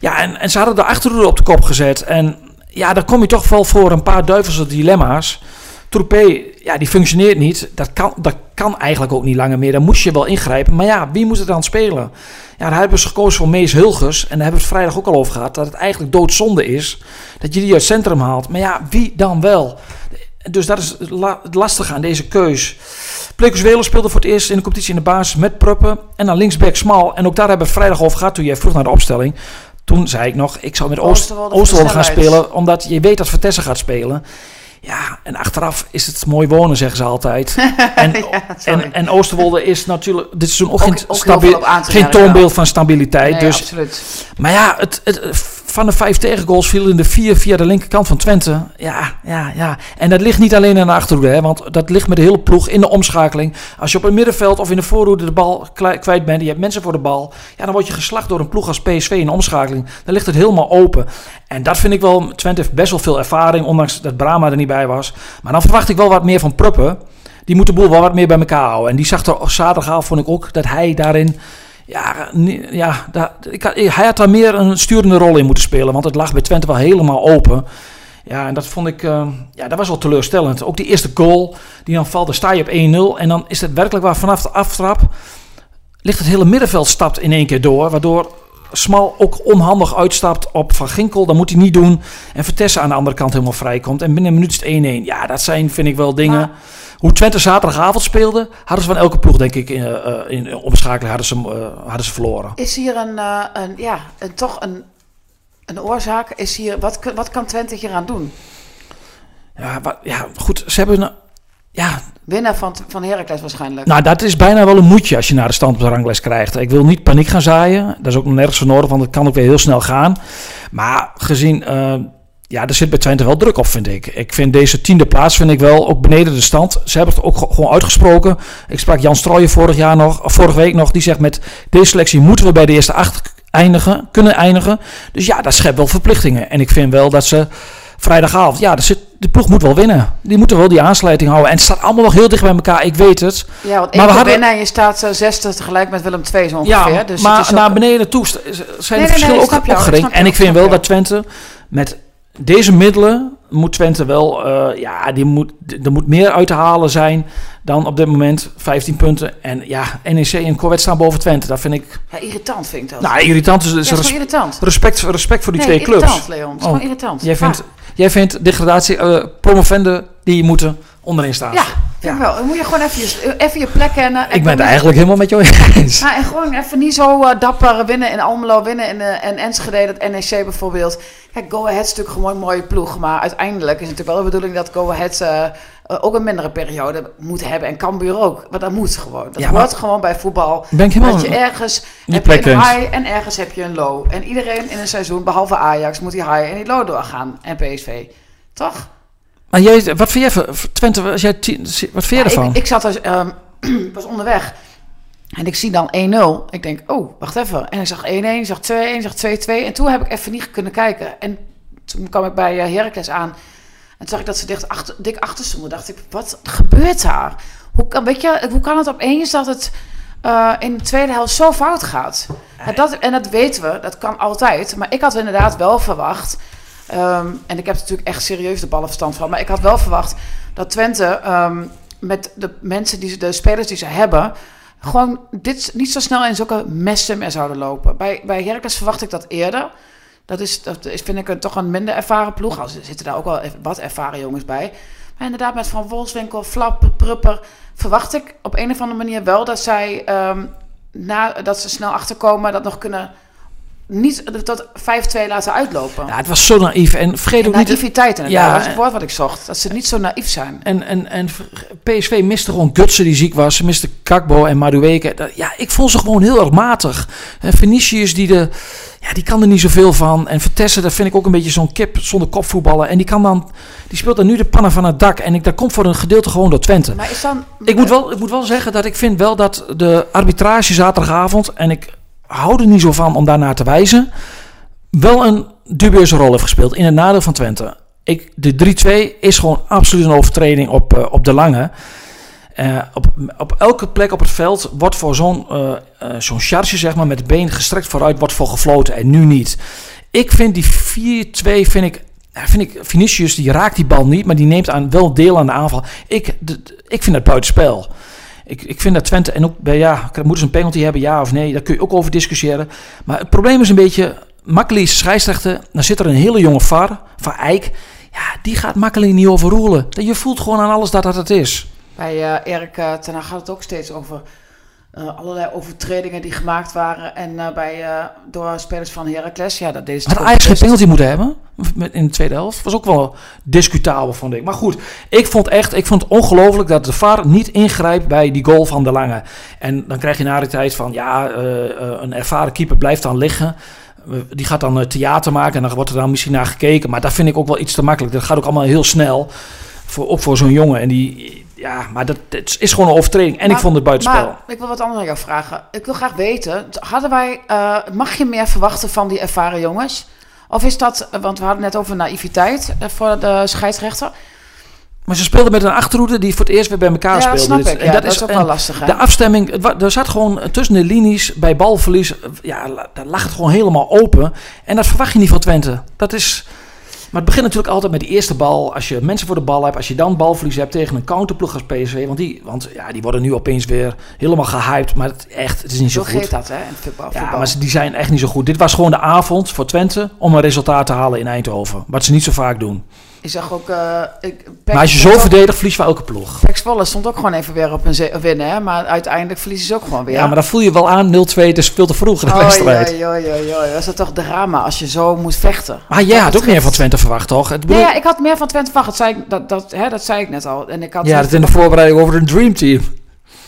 [SPEAKER 4] Ja, en, en ze hadden de achterhoede op de kop gezet. En ja, dan kom je toch wel voor een paar duivelse dilemma's. Troepé, ja, die functioneert niet. Dat kan, dat kan eigenlijk ook niet langer meer. Dan moest je wel ingrijpen. Maar ja, wie moet het dan spelen? Ja, daar hebben ze gekozen voor Mees Hulgers. En daar hebben we het vrijdag ook al over gehad. Dat het eigenlijk doodzonde is dat je die uit het centrum haalt. Maar ja, wie dan wel? Dus dat is het lastige aan deze keus. Plekus Welen speelde voor het eerst in de competitie in de basis met Pruppen. En dan linksback Smal. En ook daar hebben we vrijdag over gehad toen jij vroeg naar de opstelling. Toen zei ik nog, ik zou met Oost, Oosterwolde gaan spelen. Omdat je weet dat Vertessen gaat spelen. Ja, en achteraf is het mooi wonen, zeggen ze altijd. En,
[SPEAKER 3] ja,
[SPEAKER 4] en, en Oosterwolde is natuurlijk dit is ook,
[SPEAKER 3] Ook-
[SPEAKER 4] geen, stabi- toonbeeld van stabiliteit.
[SPEAKER 3] Nee,
[SPEAKER 4] dus,
[SPEAKER 3] absoluut.
[SPEAKER 4] maar ja, het, het, van de vijf tegengoals vielen de vier via de linkerkant van Twente. Ja, ja, ja. En dat ligt niet alleen aan de achterhoede, hè, want dat ligt met de hele ploeg in de omschakeling. Als je op het middenveld of in de voorhoede de bal kwijt bent, je hebt mensen voor de bal, ja, dan word je geslacht door een ploeg als PSV in de omschakeling. Dan ligt het helemaal open. En dat vind ik wel, Twente heeft best wel veel ervaring, ondanks dat Brahma er niet bij was. Maar dan verwacht ik wel wat meer van Pruppen. Die moet de boel wel wat meer bij elkaar houden. En die zag er zaterdagavond, vond ik ook, dat hij daarin... Ja, ja ik, had- hij had daar meer een sturende rol in moeten spelen. Want het lag bij Twente wel helemaal open. Ja, en dat vond ik... eh, ja, dat was wel teleurstellend. Ook die eerste goal, die dan valt, dan sta je op 1-0. En dan is het werkelijk waar vanaf de aftrap... ligt het hele middenveld stapt in één keer door. Waardoor Smal ook onhandig uitstapt op Van Ginkel. Dat moet hij niet doen. En Vertessen aan de andere kant helemaal vrij komt. En binnen een minuut is het 1-1. Ja, dat zijn, vind ik wel dingen...
[SPEAKER 3] Maar-
[SPEAKER 4] Hoe Twente zaterdagavond speelde, hadden ze van elke ploeg, denk ik, in, eh, in omschakeling hadden ze, eh, hadden ze verloren.
[SPEAKER 3] Is hier een, een ja, een, toch een, een oorzaak? Is hier, wat, wat kan Twente hier aan doen?
[SPEAKER 4] Ja, ja, goed, ze hebben... een- Ja,
[SPEAKER 3] Winnen van, van Heracles waarschijnlijk.
[SPEAKER 4] nou, dat is bijna wel een moedje als je naar de stand op de ranglijst krijgt. Ik wil niet paniek gaan zaaien. Dat is ook nog nergens voor nodig, want het kan ook weer heel snel gaan. Maar gezien... ja, er zit bij Twente wel druk op, vind ik. Ik vind deze tiende plaats, vind ik wel, ook beneden de stand. Ze hebben het ook ge- gewoon uitgesproken. Ik sprak Jan Strooijen vorig jaar nog, of vorige week nog. Die zegt met deze selectie moeten we bij de eerste acht eindigen, kunnen eindigen. Dus ja, dat schept wel verplichtingen. En ik vind wel dat ze vrijdagavond. Ja, zit, de ploeg moet wel winnen. Die moeten wel die aansluiting houden. En het staat allemaal nog heel dicht bij elkaar. Ik weet het.
[SPEAKER 3] Ja, want
[SPEAKER 4] Maar we hadden-
[SPEAKER 3] winnen en je staat eh, zesde tegelijk met Willem II zo ongeveer.
[SPEAKER 4] Ja,
[SPEAKER 3] dus
[SPEAKER 4] maar
[SPEAKER 3] het is ook-
[SPEAKER 4] naar beneden toe zijn
[SPEAKER 3] nee,
[SPEAKER 4] de
[SPEAKER 3] nee,
[SPEAKER 4] verschillen ook
[SPEAKER 3] snap jou, ik
[SPEAKER 4] opgering. En ik vind wel dat Twente met deze middelen moet Twente wel, eh, ja, die moet, er moet meer uit te halen zijn dan op dit moment 15 punten. En ja, NEC en Corvette staan boven Twente. Dat vind ik,
[SPEAKER 3] Ja, irritant vind ik dat.
[SPEAKER 4] nou, irritant.
[SPEAKER 3] Ja, is
[SPEAKER 4] res-
[SPEAKER 3] gewoon irritant.
[SPEAKER 4] respect, respect voor die
[SPEAKER 3] nee,
[SPEAKER 4] twee clubs.
[SPEAKER 3] irritant, Leon. Het is
[SPEAKER 4] Oh.
[SPEAKER 3] gewoon irritant.
[SPEAKER 4] Jij vindt, jij vindt degradatie, eh promovenden, die moeten onderin staan.
[SPEAKER 3] Ja, vind ik wel. Dan moet je gewoon even je, even je plek kennen. En
[SPEAKER 4] Ik ben het eigenlijk helemaal met jou eens.
[SPEAKER 3] Ja, en gewoon even niet zo eh, dapper winnen in Almelo, winnen in, eh, en Enschede, dat NEC bijvoorbeeld. Kijk, Go Ahead is natuurlijk gewoon een mooie ploeg. Maar uiteindelijk is het natuurlijk wel de bedoeling dat Go Ahead eh, ook een mindere periode moet hebben. En Cambuur ook. Maar dat moet gewoon. Dat
[SPEAKER 4] Ja,
[SPEAKER 3] hoort gewoon bij voetbal.
[SPEAKER 4] Ben ik helemaal...
[SPEAKER 3] Dat je ergens heb je een high en ergens heb je een low. En iedereen in een seizoen, behalve Ajax, moet die high en die low doorgaan. En PSV. Toch?
[SPEAKER 4] Maar jij, wat vind jij van Twente? Als jij, tien- wat vind jij
[SPEAKER 3] Ja,
[SPEAKER 4] ervan?
[SPEAKER 3] ik, ik zat dus, ehm, was onderweg. En ik zie dan 1-0. Ik denk, oh, wacht even. En ik zag 1-1, ik zag 2-1, ik zag 2-2. En toen heb ik even niet kunnen kijken. En toen kwam ik bij eh, Heracles aan. En toen zag ik dat ze dicht achter, dik achter stonden. dacht ik, wat gebeurt daar? Hoe kan, weet je, hoe kan het opeens dat het eh, in de tweede helft zo fout gaat? En dat, en dat weten we, dat kan altijd. Maar ik had inderdaad wel verwacht... ehm, en ik heb er natuurlijk echt serieus de ballenverstand van. Maar ik had wel verwacht dat Twente ehm, met de mensen, die, de spelers die ze hebben... gewoon dit niet zo snel in zulke messen meer zouden lopen. Bij, bij Heracles verwacht ik dat eerder. Dat is, dat is vind ik een, toch een minder ervaren ploeg. Al zitten daar ook wel even wat ervaren jongens bij. Maar inderdaad, met Van Wolfswinkel, Flap, Prupper... verwacht ik op een of andere manier wel dat zij... ehm, na, dat ze snel achterkomen, dat nog kunnen... niet tot 5-2 laten uitlopen.
[SPEAKER 4] Ja, het was zo naïef. En vergeet ook niet...
[SPEAKER 3] Naïviteit inderdaad,
[SPEAKER 4] Ja,
[SPEAKER 3] dat is het woord wat ik zocht. Dat ze niet zo naïef zijn.
[SPEAKER 4] En, en, en PSV miste gewoon Gutsen die ziek was. Ze miste Kakbo en Madueke. Dat- Ja, ik vond ze gewoon heel erg matig. En Vinicius, die, de, ja, die kan er niet zoveel van. En Vertessen, dat vind ik ook een beetje zo'n kip zonder kop voetballen. En die, kan dan, die speelt dan nu de pannen van het dak. En ik, dat komt voor een gedeelte gewoon door Twente.
[SPEAKER 3] Maar is dan...
[SPEAKER 4] Ik moet, wel, ik moet wel zeggen dat ik vind wel dat de arbitrage zaterdagavond... en ik hou er niet zo van om daarnaar te wijzen... wel een dubieuze rol heeft gespeeld in het nadeel van Twente. Ik, de 3-2 is gewoon absoluut een overtreding op, eh, op de lange. Eh, op, op elke plek op het veld wordt voor zo'n eh, zo'n charge, zeg maar, met het been gestrekt vooruit, wordt voor gefloten en nu niet. Ik vind die 4-2, vind ik, vind ik, Vinicius, die raakt die bal niet, maar die neemt aan, wel deel aan de aanval. Ik, de- ik vind dat buitenspel. Ik, ik vind dat Twente, en ook bij, ja, moeten ze een penalty hebben, ja of nee, daar kun je ook over discussiëren. Maar het probleem is een beetje, Makkeli is scheidsrechter, dan zit er een hele jonge VAR, van Eijk, ja, die gaat Makkeli niet overroelen. Je voelt gewoon aan alles dat dat het is.
[SPEAKER 3] Bij eh Erik uh, Hag gaat het ook steeds over eh, allerlei overtredingen die gemaakt waren. En eh, bij, eh, door spelers van Heracles. Ja, dat deed ze
[SPEAKER 4] Had Ajax geen penalty moeten hebben met- in de tweede helft? Was ook wel discutabel, vond ik. Maar goed, ik vond echt, ik vond het ongelooflijk dat de VAR niet ingrijpt bij die goal van De Lange. En dan krijg je na de tijd van, ja, een ervaren keeper blijft dan liggen. Die gaat dan theater maken en dan wordt er dan misschien naar gekeken. Maar dat vind ik ook wel iets te makkelijk. Dat gaat ook allemaal heel snel. Voor, ook voor zo'n jongen. En die, ja, maar dat, is gewoon een overtreding. En ik vond het buitenspel.
[SPEAKER 3] Maar ik wil wat anders aan jou vragen. Ik wil graag weten, hadden wij, eh, mag je meer verwachten van die ervaren jongens? Of is dat, eh, want we hadden net over naïviteit eh, voor de scheidsrechter.
[SPEAKER 4] Maar ze speelden met een achterhoede die voor het eerst weer bij elkaar
[SPEAKER 3] ja,
[SPEAKER 4] speelde.
[SPEAKER 3] snap ik.
[SPEAKER 4] En
[SPEAKER 3] Ja, dat, is ook wel lastig. Hè?
[SPEAKER 4] De afstemming, er zat gewoon tussen de linies bij balverlies, ja, daar lag het gewoon helemaal open. En dat verwacht je niet van Twente. Dat is, maar het begint natuurlijk altijd met die eerste bal. Als je mensen voor de bal hebt, als je dan balverlies hebt tegen een counterploeg als PSV. Want die, want, ja, die worden nu opeens weer helemaal gehyped, maar het, echt, het is niet zo
[SPEAKER 3] Zo
[SPEAKER 4] goed.
[SPEAKER 3] geeft dat, hè? In voetbal.
[SPEAKER 4] Ja, maar die zijn echt niet zo goed. Dit was gewoon de avond voor Twente om een resultaat te halen in Eindhoven. Wat ze niet zo vaak doen.
[SPEAKER 3] Ik zag ook... eh ik,
[SPEAKER 4] Maar als je zo verdedigt, verlies je van elke ploeg.
[SPEAKER 3] Pek Zwolle stond ook gewoon even weer op een winnen, hè? Maar uiteindelijk verliezen ze ook gewoon weer.
[SPEAKER 4] Ja, maar dan voel je wel aan 0-2, het is veel te vroeg in de
[SPEAKER 3] Oh,
[SPEAKER 4] wedstrijd.
[SPEAKER 3] Was dat toch drama als je zo moet vechten?
[SPEAKER 4] Maar jij had ook meer van Twente verwacht, toch? Het
[SPEAKER 3] Ja,
[SPEAKER 4] bedoel-
[SPEAKER 3] ja, ik had meer van Twente verwacht. Dat zei ik, dat, dat, hè, dat zei ik net al. En ik had
[SPEAKER 4] ja, dat in de voorbereiding over een Dream Team.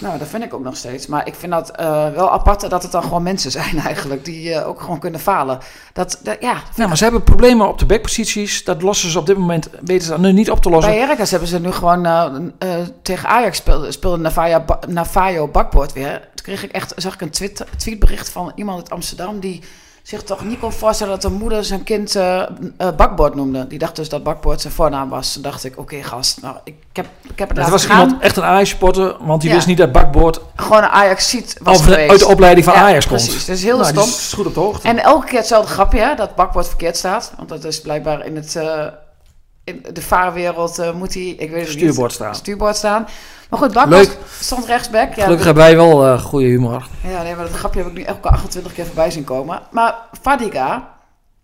[SPEAKER 3] Nou, dat vind ik ook nog steeds. Maar ik vind dat eh, wel apart dat het dan gewoon mensen zijn eigenlijk. Die eh, ook gewoon kunnen falen. Dat, dat- ja,
[SPEAKER 4] Ja, maar ze hebben problemen op de backposities. Dat lossen ze op dit moment, weten ze dat nu niet op te lossen.
[SPEAKER 3] bij Heracles hebben ze nu gewoon eh, tegen Ajax speelde, speelde Navaja, Ba- Navajo Bakboord weer. Toen kreeg ik echt, zag ik een tweet, tweetbericht van iemand uit Amsterdam die zich toch niet kon voorstellen dat de moeder zijn kind eh, eh, bakbord noemde. Die dacht dus dat bakbord zijn voornaam was. Toen dacht ik, oké gast, nou, ik heb, ik heb het
[SPEAKER 4] Het
[SPEAKER 3] laten
[SPEAKER 4] was
[SPEAKER 3] gaan.
[SPEAKER 4] iemand echt een Ajax-supporter, want die
[SPEAKER 3] Ja.
[SPEAKER 4] wist niet dat Bakboord
[SPEAKER 3] Gewoon een Ajax-ziet was
[SPEAKER 4] of
[SPEAKER 3] geweest.
[SPEAKER 4] uit de opleiding van
[SPEAKER 3] Ja,
[SPEAKER 4] Ajax komt.
[SPEAKER 3] precies. Dat is heel
[SPEAKER 4] Nou,
[SPEAKER 3] stom.
[SPEAKER 4] is goed op de hoogte.
[SPEAKER 3] En elke keer hetzelfde grapje, hè, dat bakbord verkeerd staat. Want dat is blijkbaar in, het, eh, in de vaarwereld eh, moet hij, ik weet het niet,
[SPEAKER 4] staan.
[SPEAKER 3] stuurbord staan. Maar goed,
[SPEAKER 4] Leuk.
[SPEAKER 3] stond rechtsback. Ja,
[SPEAKER 4] Gelukkig hebben wij wel eh goede humor.
[SPEAKER 3] Ja, nee, maar dat grapje heb ik nu elke 28 keer voorbij zien komen. Maar Fadiga,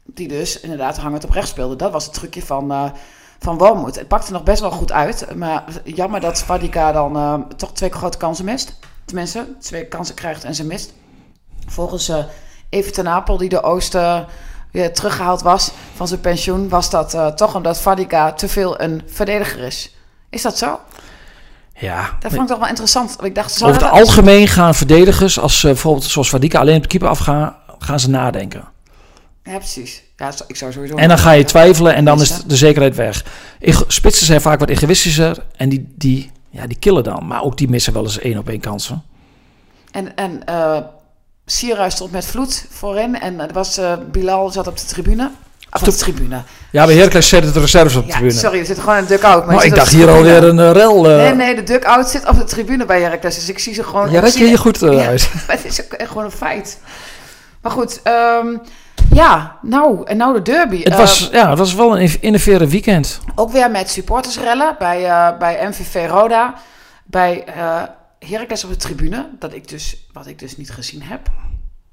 [SPEAKER 3] die dus inderdaad hangend op rechts speelde, dat was het trucje van, eh van Wormoed. Het pakte nog best wel goed uit. Maar jammer dat Fadiga dan eh, toch twee grote kansen mist. Tenminste, twee kansen krijgt en ze mist. Volgens Even ten Apel, die de Oosten weer teruggehaald was van zijn pensioen, was dat toch omdat Fadiga te veel een verdediger is. Is dat zo?
[SPEAKER 4] Ja.
[SPEAKER 3] Dat vond ik toch wel interessant. Ik dacht,
[SPEAKER 4] Over het algemeen gaan verdedigers, als ze bijvoorbeeld zoals Vadika alleen op de keeper afgaan, gaan ze nadenken.
[SPEAKER 3] Ja, precies. Ja, ik zou sowieso.
[SPEAKER 4] En dan ga je twijfelen en dan
[SPEAKER 3] Is
[SPEAKER 4] de zekerheid weg. Spitsen zijn vaak wat egoïstischer en die, die, ja, die killen dan. Maar ook die missen wel eens één op één kansen.
[SPEAKER 3] En, en eh Sierhuis stond met vloed voorin. En er was, eh, Bilal zat op de tribune. De tribune.
[SPEAKER 4] Ja, bij Heracles zetten de reserves op de
[SPEAKER 3] Ja,
[SPEAKER 4] tribune.
[SPEAKER 3] sorry, er zit gewoon een duck-out. maar
[SPEAKER 4] Maar ik dacht
[SPEAKER 3] de
[SPEAKER 4] hier alweer een rel. eh
[SPEAKER 3] Nee, nee, de duck-out zit op de tribune bij Heracles. Dus ik zie ze gewoon...
[SPEAKER 4] Ja, red
[SPEAKER 3] zie-
[SPEAKER 4] je goed
[SPEAKER 3] Ja,
[SPEAKER 4] uit.
[SPEAKER 3] het is ook echt gewoon een feit. Maar goed, ehm, ja, nou, en nou de derby.
[SPEAKER 4] Het was, ja, het was wel een innoverend weekend.
[SPEAKER 3] Ook weer met supportersrellen bij, eh, bij MVV Roda. Bij Heracles op de tribune. Dat ik dus, wat ik dus niet gezien heb.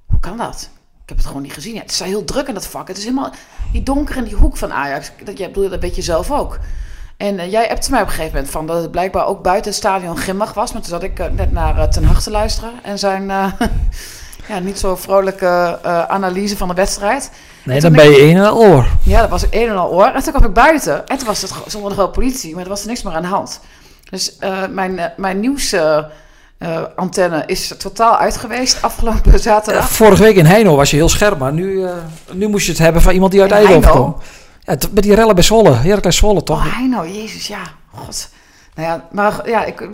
[SPEAKER 3] Hoe kan dat? Ik heb het gewoon niet gezien. Ja, het is heel druk in dat vak. Het is helemaal die donker in die hoek van Ajax. Dat, jij bedoel, dat weet je zelf ook. En eh, jij appte mij op een gegeven moment van dat het blijkbaar ook buiten het stadion grimmig was. Maar toen zat ik eh, net naar eh, Ten Hag te luisteren. En zijn ja, niet zo vrolijke analyse van de wedstrijd.
[SPEAKER 4] Nee, dan ben je één en al oor.
[SPEAKER 3] ja, dat was een en al oor. En toen kwam ik buiten. En toen was het zonder wel politie, maar er was er niks meer aan de hand. Dus eh, mijn, eh, nieuwsantenne antenne is totaal uit geweest afgelopen
[SPEAKER 4] Eh,
[SPEAKER 3] zaterdag.
[SPEAKER 4] Vorige week in Heino was je heel scherp, maar nu, eh, nu moest je het hebben van iemand die uit
[SPEAKER 3] In
[SPEAKER 4] Eindhoven komt. Ja, met die rellen bij Zwolle, Heracles Zwolle toch?
[SPEAKER 3] Oh, Heino, jezus, ja. God. Nou ja, maar ja, ik,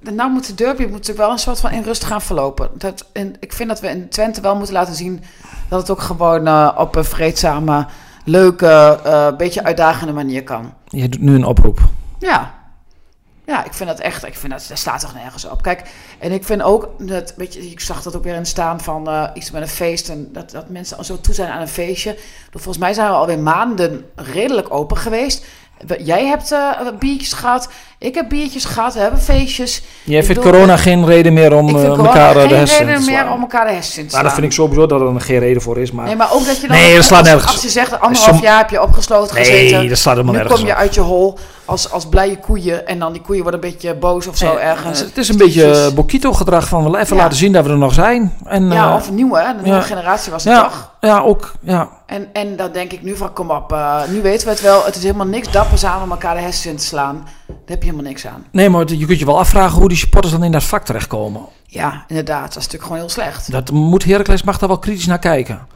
[SPEAKER 3] nou moet de derby moet natuurlijk wel een soort van in rust gaan verlopen. Dat, en ik vind dat we in Twente wel moeten laten zien dat het ook gewoon op een vreedzame, leuke, beetje uitdagende manier kan.
[SPEAKER 4] Je doet nu een oproep.
[SPEAKER 3] Ja. Ja, ik vind dat echt, ik vind dat, daar staat toch nergens op. Kijk, en ik vind ook, dat, weet je, ik zag dat ook weer in staan van eh, iets met een feest. En dat, dat mensen al zo toe zijn aan een feestje. Volgens mij zijn we alweer maanden redelijk open geweest. We- Jij hebt eh, biertjes gehad, ik heb biertjes gehad, we hebben feestjes.
[SPEAKER 4] Jij vindt corona geen reden meer om eh, elkaar eh, de hersenen
[SPEAKER 3] reden
[SPEAKER 4] te
[SPEAKER 3] meer
[SPEAKER 4] slaan.
[SPEAKER 3] om elkaar de hersenen te
[SPEAKER 4] dat vind ik sowieso dat er geen reden voor is, maar...
[SPEAKER 3] Nee, maar ook dat je dan...
[SPEAKER 4] Nee, dat slaat
[SPEAKER 3] als,
[SPEAKER 4] nergens.
[SPEAKER 3] Als je zegt, anderhalf
[SPEAKER 4] Som-
[SPEAKER 3] jaar heb je opgesloten
[SPEAKER 4] Nee,
[SPEAKER 3] gezeten.
[SPEAKER 4] dat slaat helemaal
[SPEAKER 3] Nu
[SPEAKER 4] nergens
[SPEAKER 3] kom je uit je hol als, als blije koeien. En dan die koeien worden een beetje boos of zo
[SPEAKER 4] Nee,
[SPEAKER 3] ergens.
[SPEAKER 4] eh, Het is een beetje eh, Bokito-gedrag van we even
[SPEAKER 3] Ja.
[SPEAKER 4] laten zien dat we er nog zijn. En,
[SPEAKER 3] Ja,
[SPEAKER 4] eh,
[SPEAKER 3] of nieuw hè. De nieuwe
[SPEAKER 4] ja.
[SPEAKER 3] generatie was het
[SPEAKER 4] ja,
[SPEAKER 3] toch.
[SPEAKER 4] ja, ook. Ja.
[SPEAKER 3] En, en dan denk ik nu van, kom op. eh, nu weten we het wel. Het is helemaal niks dappers aan om elkaar de hersenen te slaan. Heb je helemaal niks aan.
[SPEAKER 4] Nee, maar je kunt je wel afvragen hoe die supporters dan in dat vak terechtkomen.
[SPEAKER 3] Ja, inderdaad. Dat is natuurlijk gewoon heel slecht.
[SPEAKER 4] Dat moet Heracles mag daar wel kritisch naar kijken.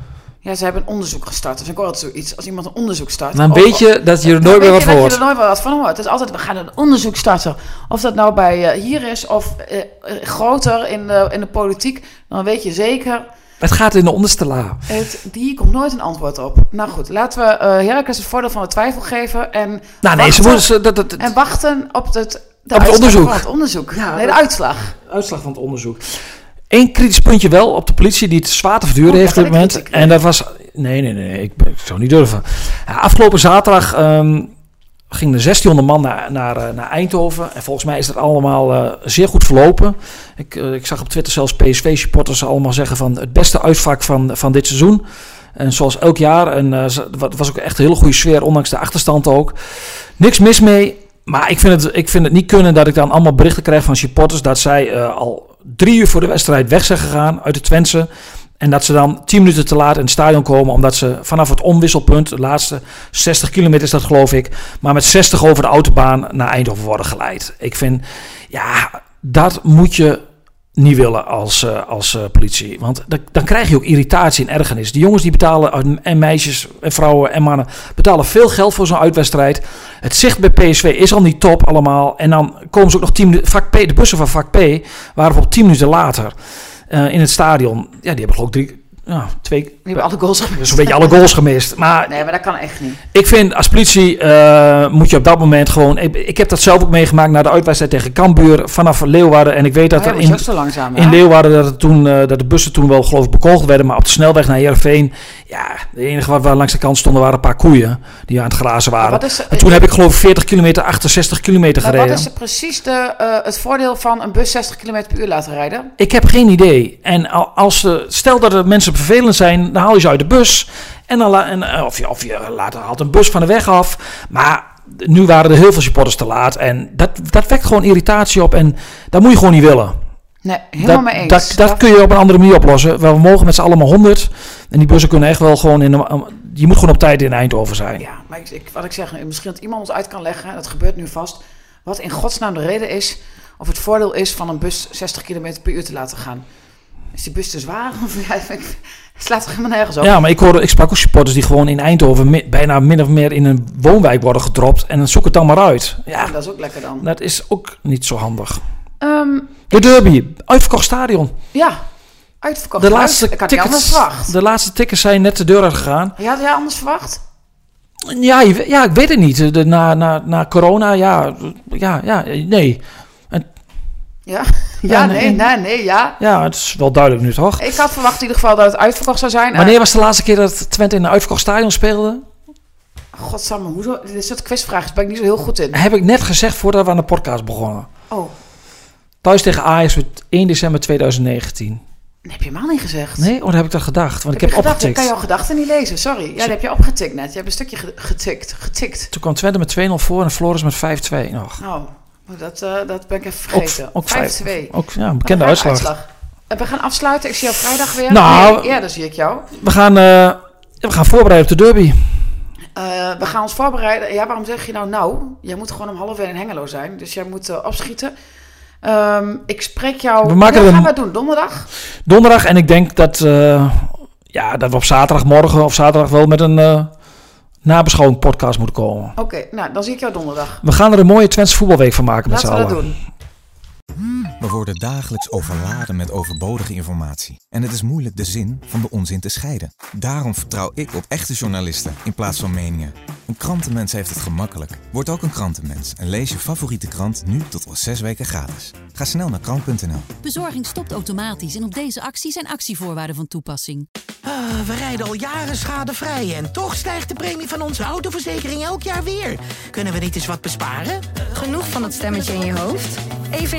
[SPEAKER 3] Ja, ze hebben een onderzoek gestart. Dat vind ik ook altijd zoiets. Als iemand een onderzoek start.
[SPEAKER 4] Dan
[SPEAKER 3] of-
[SPEAKER 4] weet je dat je er nooit meer wat van hoort.
[SPEAKER 3] je er nooit meer wat van hoort. Het is altijd, we gaan een onderzoek starten. Of dat nou bij eh, hier is of eh, eh, groter in de, in de politiek. Dan weet je zeker,
[SPEAKER 4] Het gaat in de onderste la.
[SPEAKER 3] het, die komt nooit een antwoord op. Nou goed, laten we eh Heracles het voordeel van de twijfel geven. En,
[SPEAKER 4] Nou nee, ze
[SPEAKER 3] wachten,
[SPEAKER 4] ze- Dat, dat,
[SPEAKER 3] en wachten op het, de
[SPEAKER 4] Op het onderzoek.
[SPEAKER 3] van het onderzoek.
[SPEAKER 4] Ja,
[SPEAKER 3] nee, de uitslag.
[SPEAKER 4] uitslag van het onderzoek. Eén kritisch puntje wel op de politie die het zwaar te verduren
[SPEAKER 3] Oh,
[SPEAKER 4] heeft op dit moment. En dat was... Nee, nee, nee. Ik, ik zou niet durven. Ja, afgelopen zaterdag ehm ging de 1600 man naar, naar, eh, naar Eindhoven. En volgens mij is dat allemaal eh, zeer goed verlopen. Ik, eh, ik zag op Twitter zelfs PSV-supporters allemaal zeggen van het beste uitvak van, van dit seizoen. En zoals elk jaar. En het was ook echt een hele goede sfeer, ondanks de achterstand ook. Niks mis mee. Maar ik vind, het, ik vind het niet kunnen dat ik dan allemaal berichten krijg van supporters dat zij al drie uur voor de wedstrijd weg zijn gegaan uit de Twentse. En dat ze dan tien minuten te laat in het stadion komen, omdat ze vanaf het omwisselpunt, de laatste 60 kilometer is dat geloof ik, maar met 60 over de autobaan naar Eindhoven worden geleid. Ik vind, ja, dat moet je niet willen als, eh, als eh, politie. Want dan, krijg je ook irritatie en ergernis. Die jongens die betalen, en meisjes en vrouwen en mannen, betalen veel geld voor zo'n uitwedstrijd. Het zicht bij PSV is al niet top allemaal. En dan komen ze ook nog 10 minuten, vak P, de bussen van vak P waren op 10 minuten later in het stadion. Ja, die hebben geloof ik drie, ja, twee,
[SPEAKER 3] Die hebben alle goals gemist.
[SPEAKER 4] Dus een beetje alle goals gemist. Maar
[SPEAKER 3] Nee, maar dat kan echt niet.
[SPEAKER 4] ik vind als politie eh, moet je op dat moment gewoon... Ik, ik heb dat zelf ook meegemaakt na de uitwedstrijd tegen Cambuur vanaf Leeuwarden. En ik weet dat
[SPEAKER 3] Oh ja,
[SPEAKER 4] er in,
[SPEAKER 3] ook zo langzaam.
[SPEAKER 4] in
[SPEAKER 3] ja?
[SPEAKER 4] Leeuwarden dat, het toen, eh, dat de bussen toen wel geloof ik bekogeld werden. Maar op de snelweg naar Heerenveen... Ja, het enige wat we langs de kant stonden waren een paar koeien die aan het grazen waren.
[SPEAKER 3] wat is-
[SPEAKER 4] en toen heb ik geloof ik 40 kilometer, 68 kilometer gereden.
[SPEAKER 3] wat is precies de, eh, het voordeel van een bus 60 km per uur laten rijden?
[SPEAKER 4] Ik heb geen idee. En al- als ze, stel dat er mensen vervelend zijn, dan haal je ze uit de bus. En dan en, eh, of, je, of je laat haalt een bus van de weg af. Maar nu waren er heel veel supporters te laat. En dat, dat wekt gewoon irritatie op. En dat moet je gewoon niet willen.
[SPEAKER 3] Nee, helemaal
[SPEAKER 4] dat,
[SPEAKER 3] mee eens.
[SPEAKER 4] Dat, dat kun je op een andere manier oplossen. We mogen met z'n allemaal 100. En die bussen kunnen echt wel gewoon in. een- Je moet gewoon op tijd in Eindhoven zijn.
[SPEAKER 3] Ja, maar ik, ik- wat ik zeg, misschien dat iemand ons uit kan leggen, dat gebeurt nu vast, wat in godsnaam de reden is, of het voordeel is van een bus 60 km per uur te laten gaan. Is die bus te zwaar? Ja, slaat toch helemaal nergens op?
[SPEAKER 4] Ja, maar ik, hoorde, ik sprak ook supporters die gewoon in Eindhoven mi- bijna min of meer in een woonwijk worden gedropt. En dan zoek het dan maar uit. Ja,
[SPEAKER 3] Dat is ook lekker dan.
[SPEAKER 4] dat is ook niet zo handig.
[SPEAKER 3] Ehm,
[SPEAKER 4] De derby, uitverkocht stadion.
[SPEAKER 3] ja, uitverkocht.
[SPEAKER 4] De laatste,
[SPEAKER 3] ik had
[SPEAKER 4] tickets,
[SPEAKER 3] verwacht.
[SPEAKER 4] de laatste tickets zijn net de deur uitgegaan.
[SPEAKER 3] Je had jij anders verwacht?
[SPEAKER 4] Ja, ja, ik weet het niet. De, na, na, na corona, ja, ja, ja, nee.
[SPEAKER 3] Ja, ja,
[SPEAKER 4] nee.
[SPEAKER 3] nee, nee, ja.
[SPEAKER 4] Ja, het is wel duidelijk nu, toch?
[SPEAKER 3] Ik had verwacht in ieder geval dat het uitverkocht zou zijn.
[SPEAKER 4] Wanneer was de laatste keer dat Twente in een uitverkocht stadion speelde?
[SPEAKER 3] Godsamme, hoezo? Dit is soort quizvragen, daar ben ik niet zo heel goed in.
[SPEAKER 4] Heb ik net gezegd voordat we aan de podcast begonnen.
[SPEAKER 3] Oh,
[SPEAKER 4] Thuis tegen Ajax werd 1 december 2019.
[SPEAKER 3] dat heb je helemaal niet gezegd.
[SPEAKER 4] Nee, oh, dat heb ik dat gedacht. Want ik heb
[SPEAKER 3] gedacht, Ik
[SPEAKER 4] opgetikt.
[SPEAKER 3] kan jouw gedachten niet lezen, sorry. Ja, dat heb je opgetikt net. Je hebt een stukje ge- getikt. Getikt.
[SPEAKER 4] Toen kwam Twente met 2-0 voor en Floris met 5-2 nog.
[SPEAKER 3] Oh, dat, eh, dat ben ik even vergeten.
[SPEAKER 4] ook
[SPEAKER 3] 5-2.
[SPEAKER 4] Ook ja, een bekende uitslag.
[SPEAKER 3] En we gaan afsluiten. Ik zie jou vrijdag weer.
[SPEAKER 4] Nou-
[SPEAKER 3] Nee, eerder zie ik jou.
[SPEAKER 4] We gaan, eh, we gaan voorbereiden op de derby.
[SPEAKER 3] Eh, we gaan ons voorbereiden. Ja, waarom zeg je nou nou? Jij moet gewoon om half één in Hengelo zijn. Dus jij moet eh, opschieten. Ehm, ik spreek jou...
[SPEAKER 4] We maken
[SPEAKER 3] ja, gaan we doen? Donderdag?
[SPEAKER 4] Donderdag en ik denk dat, eh, ja, dat we op zaterdagmorgen of zaterdag wel met een eh nabeschouwing podcast moeten komen.
[SPEAKER 3] Oké, nou, dan zie ik jou donderdag.
[SPEAKER 4] We gaan er een mooie Twents voetbalweek van maken met z'n
[SPEAKER 3] Laten we dat
[SPEAKER 4] allen.
[SPEAKER 3] doen.
[SPEAKER 5] We worden dagelijks overladen met overbodige informatie. En het is moeilijk de zin van de onzin te scheiden. Daarom vertrouw ik op echte journalisten in plaats van meningen. Een krantenmens heeft het gemakkelijk. Word ook een krantenmens en lees je favoriete krant nu tot wel zes weken gratis. Ga snel naar krant.nl.
[SPEAKER 6] Bezorging stopt automatisch en op deze actie zijn actievoorwaarden van toepassing.
[SPEAKER 1] Ah, we rijden al jaren schadevrij en toch stijgt de premie van onze autoverzekering elk jaar weer. Kunnen we niet eens wat besparen?
[SPEAKER 2] Genoeg van het stemmetje in je hoofd? Even